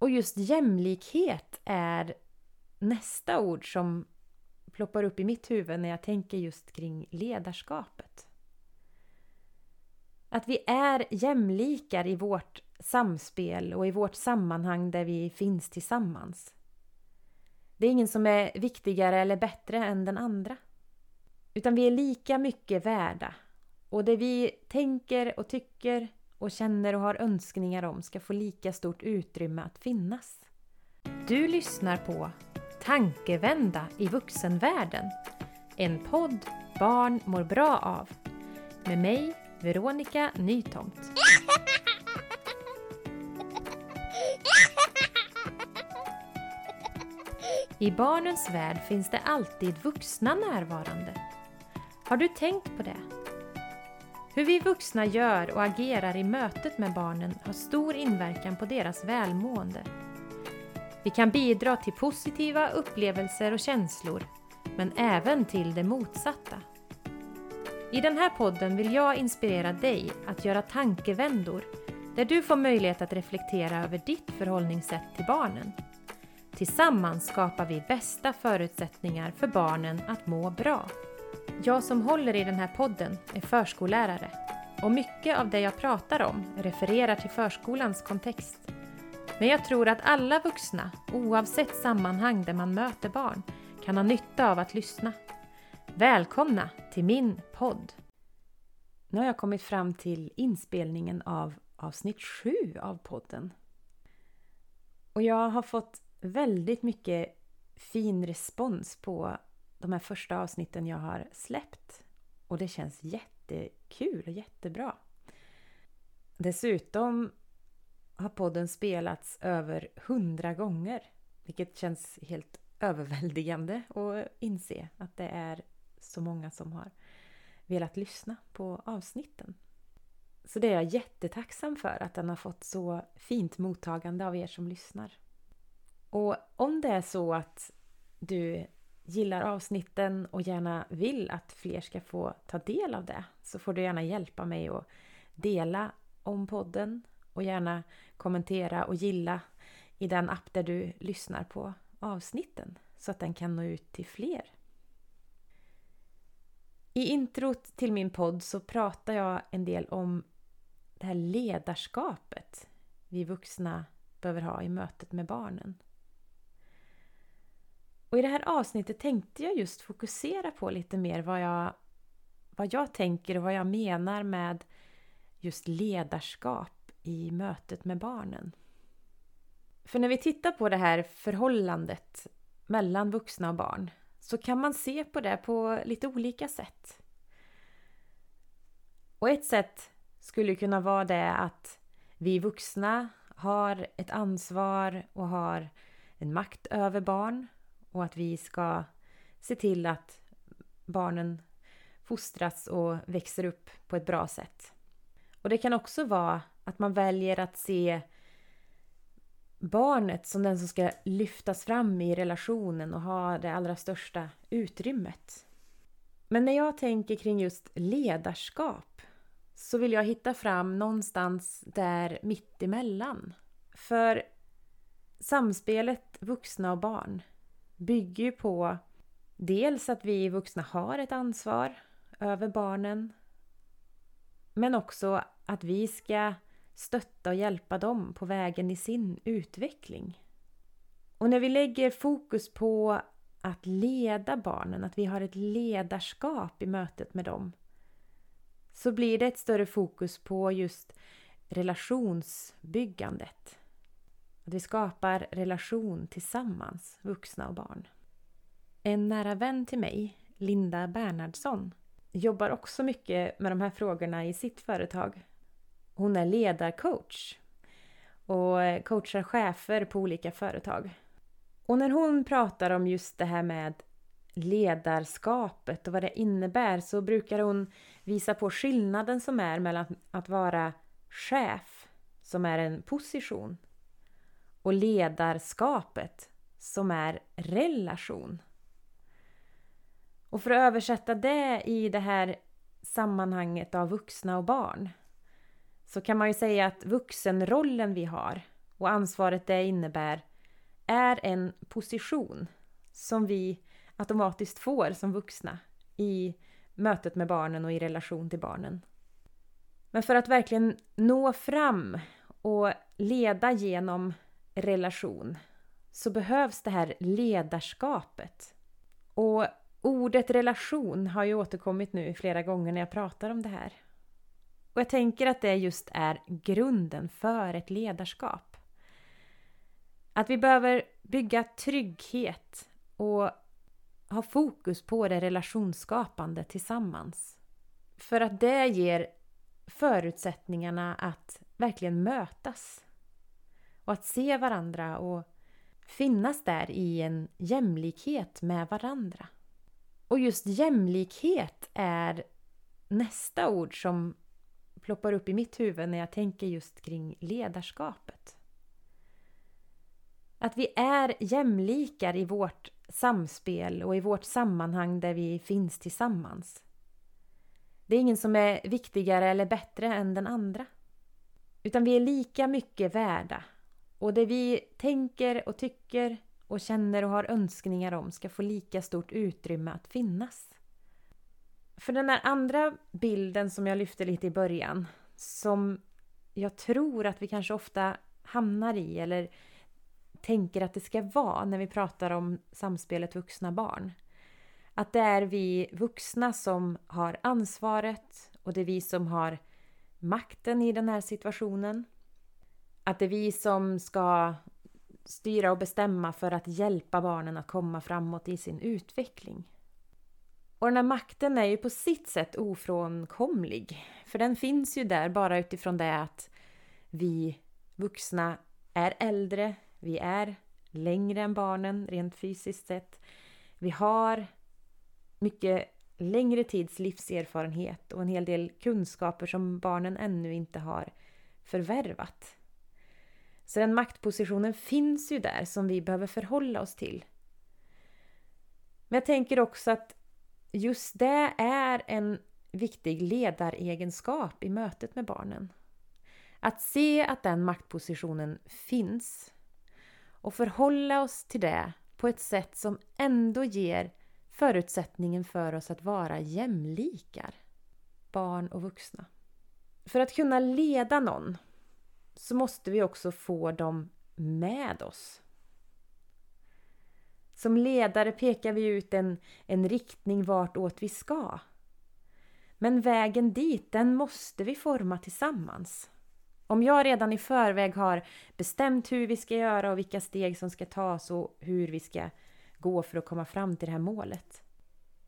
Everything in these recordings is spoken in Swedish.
Och just jämlikhet är nästa ord som ploppar upp i mitt huvud när jag tänker just kring ledarskapet. Att vi är jämlikar i vårt samspel och i vårt sammanhang där vi finns tillsammans. Det är ingen som är viktigare eller bättre än den andra. Utan vi är lika mycket värda. Och det vi tänker och tycker och känner och har önskningar om ska få lika stort utrymme att finnas. Du lyssnar på Tankevända i vuxenvärlden. En podd barn mår bra av. Med mig, Veronica Nytomt. I barnens värld finns det alltid vuxna närvarande. Har du tänkt på det? Hur vi vuxna gör och agerar i mötet med barnen har stor inverkan på deras välmående. Vi kan bidra till positiva upplevelser och känslor, men även till det motsatta. I den här podden vill jag inspirera dig att göra tankevändor där du får möjlighet att reflektera över ditt förhållningssätt till barnen. Tillsammans skapar vi bästa förutsättningar för barnen att må bra. Jag som håller i den här podden är förskollärare och mycket av det jag pratar om refererar till förskolans kontext. Men jag tror att alla vuxna, oavsett sammanhang där man möter barn, kan ha nytta av att lyssna. Välkomna till min podd! Nu har jag kommit fram till inspelningen av avsnitt 7 av podden. Och jag har fått väldigt mycket fin respons på de här första avsnitten jag har släppt. Och det känns jättekul och jättebra. Dessutom har podden spelats över hundra gånger. Vilket känns helt överväldigande att inse att det är så många som har velat lyssna på avsnitten. Så det är jag jättetacksam för att den har fått så fint mottagande av er som lyssnar. Och om det är så att du gillar avsnitten och gärna vill att fler ska få ta del av det så får du gärna hjälpa mig att dela om podden och gärna kommentera och gilla i den app där du lyssnar på avsnitten så att den kan nå ut till fler. I introt till min podd så pratar jag en del om det här ledarskapet vi vuxna behöver ha i mötet med barnen. Och i det här avsnittet tänkte jag just fokusera på lite mer vad jag, vad jag tänker och vad jag menar med just ledarskap i mötet med barnen. För när vi tittar på det här förhållandet mellan vuxna och barn så kan man se på det på lite olika sätt. Och ett sätt skulle kunna vara det att vi vuxna har ett ansvar och har en makt över barn och att vi ska se till att barnen fostras och växer upp på ett bra sätt. Och det kan också vara att man väljer att se barnet som den som ska lyftas fram i relationen och ha det allra största utrymmet. Men när jag tänker kring just ledarskap så vill jag hitta fram någonstans där mittemellan. För samspelet vuxna och barn bygger ju på dels att vi vuxna har ett ansvar över barnen men också att vi ska stötta och hjälpa dem på vägen i sin utveckling. Och när vi lägger fokus på att leda barnen, att vi har ett ledarskap i mötet med dem så blir det ett större fokus på just relationsbyggandet. Att vi skapar relation tillsammans, vuxna och barn. En nära vän till mig, Linda Bernhardsson, jobbar också mycket med de här frågorna i sitt företag. Hon är ledarcoach och coachar chefer på olika företag. Och när hon pratar om just det här med ledarskapet och vad det innebär så brukar hon visa på skillnaden som är mellan att vara chef, som är en position, och ledarskapet som är relation. Och för att översätta det i det här sammanhanget av vuxna och barn så kan man ju säga att vuxenrollen vi har och ansvaret det innebär är en position som vi automatiskt får som vuxna i mötet med barnen och i relation till barnen. Men för att verkligen nå fram och leda genom relation så behövs det här ledarskapet. Och ordet relation har ju återkommit nu flera gånger när jag pratar om det här. Och jag tänker att det just är grunden för ett ledarskap. Att vi behöver bygga trygghet och ha fokus på det relationsskapande tillsammans. För att det ger förutsättningarna att verkligen mötas. Och att se varandra och finnas där i en jämlikhet med varandra. Och just jämlikhet är nästa ord som ploppar upp i mitt huvud när jag tänker just kring ledarskapet. Att vi är jämlikar i vårt samspel och i vårt sammanhang där vi finns tillsammans. Det är ingen som är viktigare eller bättre än den andra. Utan vi är lika mycket värda. Och det vi tänker och tycker och känner och har önskningar om ska få lika stort utrymme att finnas. För den här andra bilden som jag lyfte lite i början, som jag tror att vi kanske ofta hamnar i eller tänker att det ska vara när vi pratar om samspelet vuxna-barn. Att det är vi vuxna som har ansvaret och det är vi som har makten i den här situationen. Att det är vi som ska styra och bestämma för att hjälpa barnen att komma framåt i sin utveckling. Och den här makten är ju på sitt sätt ofrånkomlig. För den finns ju där bara utifrån det att vi vuxna är äldre, vi är längre än barnen rent fysiskt sett. Vi har mycket längre tids livserfarenhet och en hel del kunskaper som barnen ännu inte har förvärvat. Så den maktpositionen finns ju där som vi behöver förhålla oss till. Men jag tänker också att just det är en viktig ledaregenskap i mötet med barnen. Att se att den maktpositionen finns och förhålla oss till det på ett sätt som ändå ger förutsättningen för oss att vara jämlikar, barn och vuxna. För att kunna leda någon så måste vi också få dem med oss. Som ledare pekar vi ut en, en riktning vartåt vi ska. Men vägen dit, den måste vi forma tillsammans. Om jag redan i förväg har bestämt hur vi ska göra och vilka steg som ska tas och hur vi ska gå för att komma fram till det här målet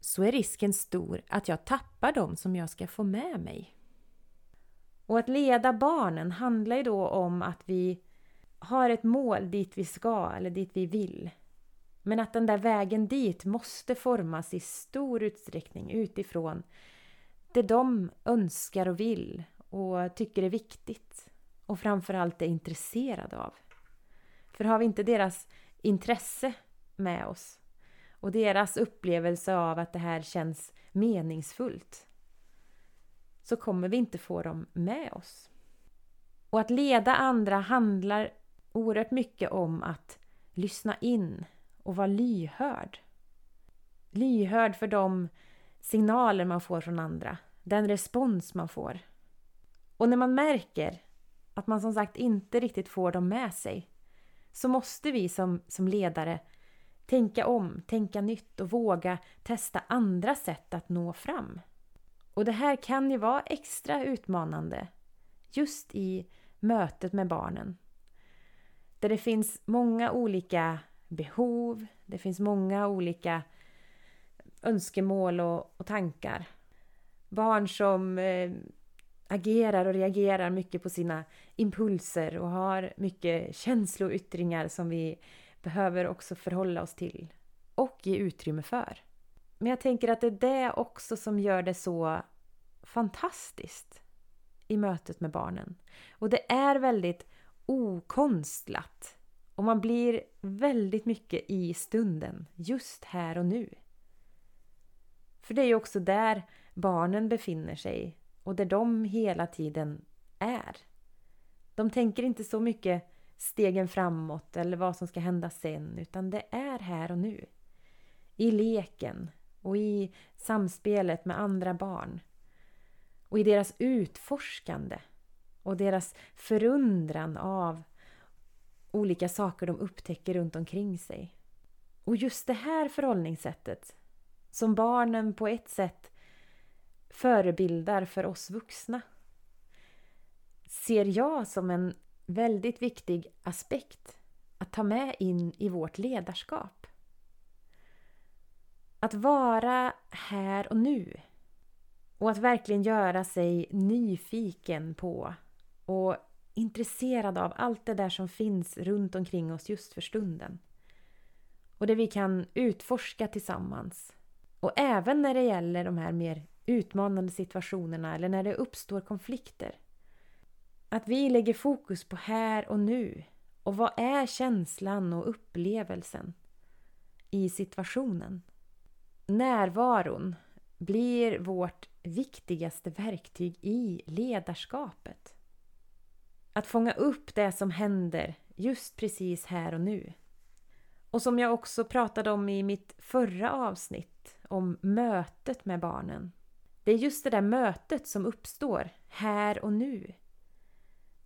så är risken stor att jag tappar dem som jag ska få med mig. Och att leda barnen handlar ju då om att vi har ett mål dit vi ska eller dit vi vill. Men att den där vägen dit måste formas i stor utsträckning utifrån det de önskar och vill och tycker är viktigt och framförallt är intresserade av. För har vi inte deras intresse med oss och deras upplevelse av att det här känns meningsfullt så kommer vi inte få dem med oss. Och att leda andra handlar oerhört mycket om att lyssna in och vara lyhörd. Lyhörd för de signaler man får från andra, den respons man får. Och när man märker att man som sagt inte riktigt får dem med sig så måste vi som, som ledare tänka om, tänka nytt och våga testa andra sätt att nå fram. Och det här kan ju vara extra utmanande just i mötet med barnen. Där det finns många olika behov, det finns många olika önskemål och, och tankar. Barn som eh, agerar och reagerar mycket på sina impulser och har mycket känsloyttringar som vi behöver också förhålla oss till och ge utrymme för. Men jag tänker att det är det också som gör det så fantastiskt i mötet med barnen. Och det är väldigt okonstlat. Och man blir väldigt mycket i stunden, just här och nu. För det är ju också där barnen befinner sig och där de hela tiden är. De tänker inte så mycket stegen framåt eller vad som ska hända sen utan det är här och nu. I leken och i samspelet med andra barn. Och i deras utforskande och deras förundran av olika saker de upptäcker runt omkring sig. Och just det här förhållningssättet som barnen på ett sätt förebildar för oss vuxna ser jag som en väldigt viktig aspekt att ta med in i vårt ledarskap. Att vara här och nu och att verkligen göra sig nyfiken på och intresserad av allt det där som finns runt omkring oss just för stunden. Och det vi kan utforska tillsammans. Och även när det gäller de här mer utmanande situationerna eller när det uppstår konflikter. Att vi lägger fokus på här och nu. Och vad är känslan och upplevelsen i situationen? Närvaron blir vårt viktigaste verktyg i ledarskapet. Att fånga upp det som händer just precis här och nu. Och som jag också pratade om i mitt förra avsnitt om mötet med barnen. Det är just det där mötet som uppstår här och nu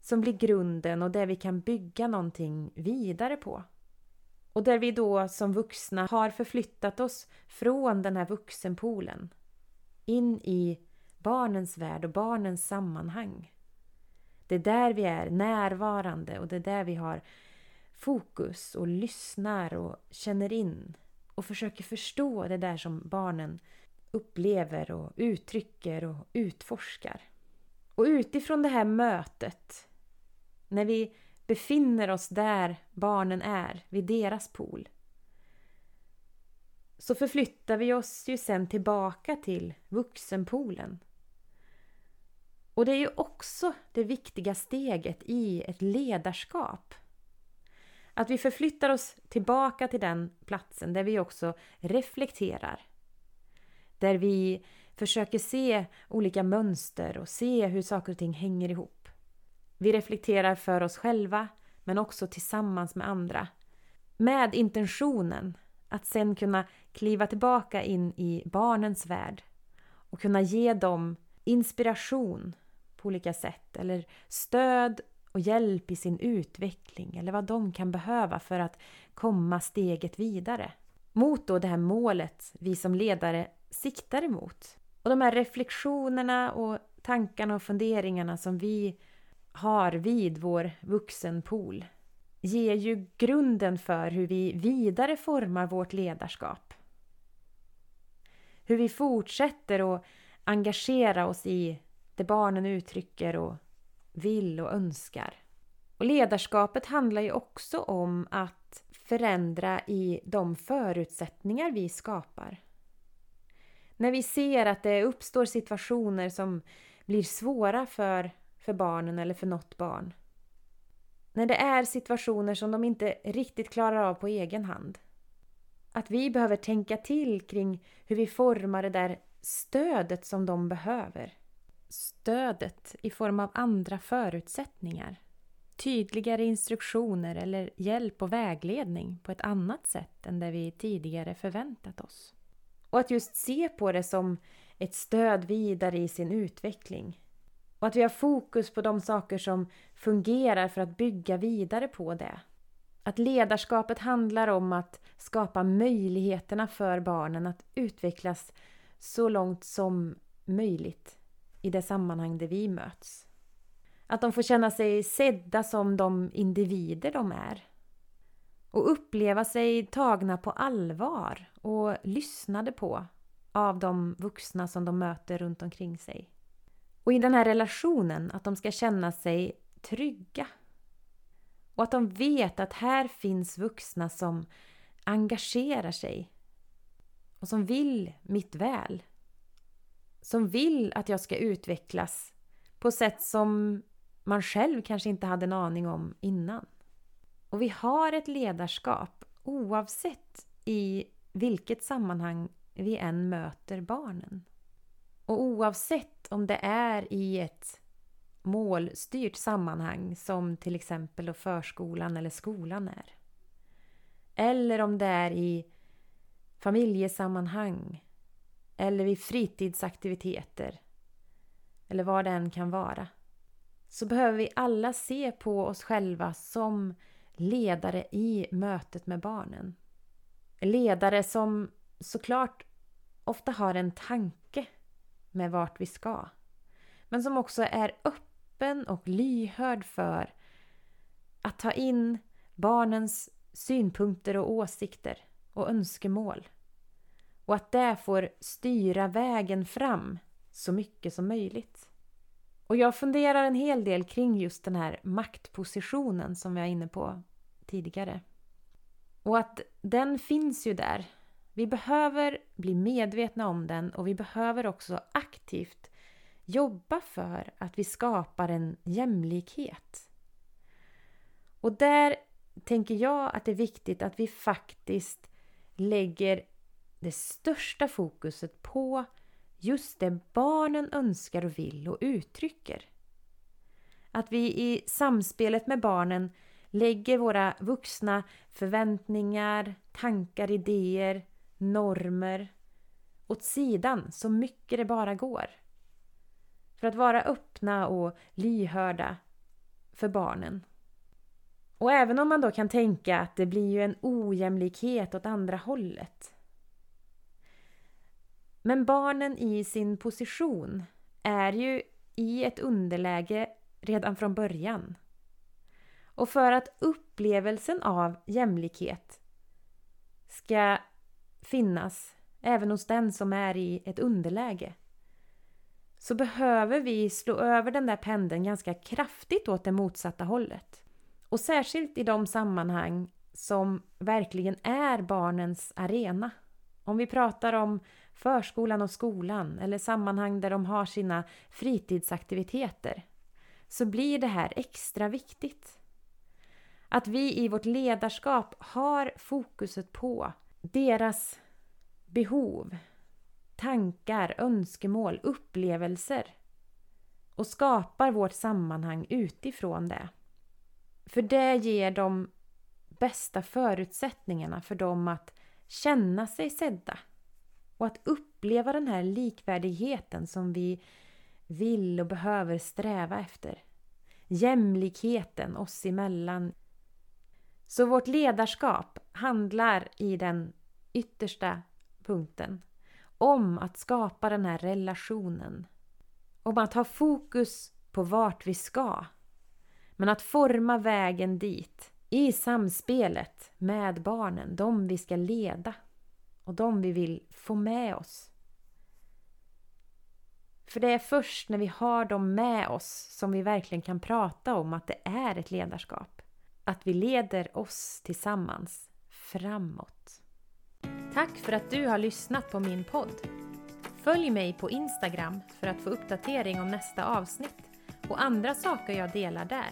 som blir grunden och där vi kan bygga någonting vidare på. Och där vi då som vuxna har förflyttat oss från den här vuxenpoolen in i barnens värld och barnens sammanhang. Det är där vi är närvarande och det är där vi har fokus och lyssnar och känner in och försöker förstå det där som barnen upplever och uttrycker och utforskar. Och utifrån det här mötet, när vi befinner oss där barnen är, vid deras pool, så förflyttar vi oss ju sen tillbaka till vuxenpoolen. Och det är ju också det viktiga steget i ett ledarskap. Att vi förflyttar oss tillbaka till den platsen där vi också reflekterar. Där vi försöker se olika mönster och se hur saker och ting hänger ihop. Vi reflekterar för oss själva men också tillsammans med andra. Med intentionen att sen kunna kliva tillbaka in i barnens värld och kunna ge dem inspiration på olika sätt eller stöd och hjälp i sin utveckling eller vad de kan behöva för att komma steget vidare. Mot då det här målet vi som ledare siktar emot. Och de här reflektionerna och tankarna och funderingarna som vi har vid vår vuxenpool ger ju grunden för hur vi vidare formar vårt ledarskap. Hur vi fortsätter att engagera oss i det barnen uttrycker och vill och önskar. Och ledarskapet handlar ju också om att förändra i de förutsättningar vi skapar. När vi ser att det uppstår situationer som blir svåra för, för barnen eller för något barn. När det är situationer som de inte riktigt klarar av på egen hand. Att vi behöver tänka till kring hur vi formar det där stödet som de behöver stödet i form av andra förutsättningar. Tydligare instruktioner eller hjälp och vägledning på ett annat sätt än det vi tidigare förväntat oss. Och att just se på det som ett stöd vidare i sin utveckling. Och att vi har fokus på de saker som fungerar för att bygga vidare på det. Att ledarskapet handlar om att skapa möjligheterna för barnen att utvecklas så långt som möjligt i det sammanhang där vi möts. Att de får känna sig sedda som de individer de är. Och uppleva sig tagna på allvar och lyssnade på av de vuxna som de möter runt omkring sig. Och i den här relationen att de ska känna sig trygga. Och att de vet att här finns vuxna som engagerar sig och som vill mitt väl som vill att jag ska utvecklas på sätt som man själv kanske inte hade en aning om innan. Och vi har ett ledarskap oavsett i vilket sammanhang vi än möter barnen. Och oavsett om det är i ett målstyrt sammanhang som till exempel förskolan eller skolan är. Eller om det är i familjesammanhang eller vid fritidsaktiviteter eller vad det än kan vara så behöver vi alla se på oss själva som ledare i mötet med barnen. Ledare som såklart ofta har en tanke med vart vi ska. Men som också är öppen och lyhörd för att ta in barnens synpunkter och åsikter och önskemål. Och att det får styra vägen fram så mycket som möjligt. Och jag funderar en hel del kring just den här maktpositionen som vi var inne på tidigare. Och att den finns ju där. Vi behöver bli medvetna om den och vi behöver också aktivt jobba för att vi skapar en jämlikhet. Och där tänker jag att det är viktigt att vi faktiskt lägger det största fokuset på just det barnen önskar och vill och uttrycker. Att vi i samspelet med barnen lägger våra vuxna förväntningar, tankar, idéer, normer åt sidan så mycket det bara går. För att vara öppna och lyhörda för barnen. Och även om man då kan tänka att det blir ju en ojämlikhet åt andra hållet men barnen i sin position är ju i ett underläge redan från början. Och för att upplevelsen av jämlikhet ska finnas även hos den som är i ett underläge så behöver vi slå över den där pendeln ganska kraftigt åt det motsatta hållet. Och särskilt i de sammanhang som verkligen är barnens arena. Om vi pratar om förskolan och skolan eller sammanhang där de har sina fritidsaktiviteter så blir det här extra viktigt. Att vi i vårt ledarskap har fokuset på deras behov, tankar, önskemål, upplevelser och skapar vårt sammanhang utifrån det. För det ger de bästa förutsättningarna för dem att känna sig sedda och att uppleva den här likvärdigheten som vi vill och behöver sträva efter. Jämlikheten oss emellan. Så vårt ledarskap handlar i den yttersta punkten om att skapa den här relationen. Om att ha fokus på vart vi ska. Men att forma vägen dit i samspelet med barnen, de vi ska leda och de vi vill få med oss. För det är först när vi har dem med oss som vi verkligen kan prata om att det är ett ledarskap. Att vi leder oss tillsammans framåt. Tack för att du har lyssnat på min podd. Följ mig på Instagram för att få uppdatering om nästa avsnitt och andra saker jag delar där.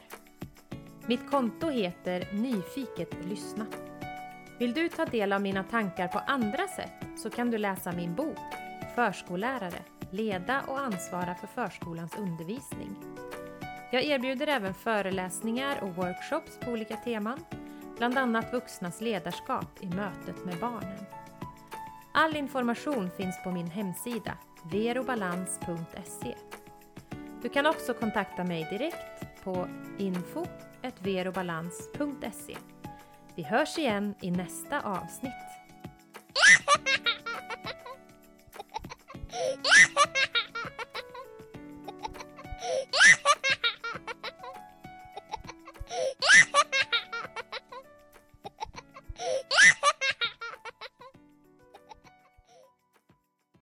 Mitt konto heter Nyfiket lyssna. Vill du ta del av mina tankar på andra sätt så kan du läsa min bok Förskollärare, leda och ansvara för förskolans undervisning. Jag erbjuder även föreläsningar och workshops på olika teman, bland annat vuxnas ledarskap i mötet med barnen. All information finns på min hemsida verobalans.se. Du kan också kontakta mig direkt på info.verobalans.se vi hörs igen i nästa avsnitt.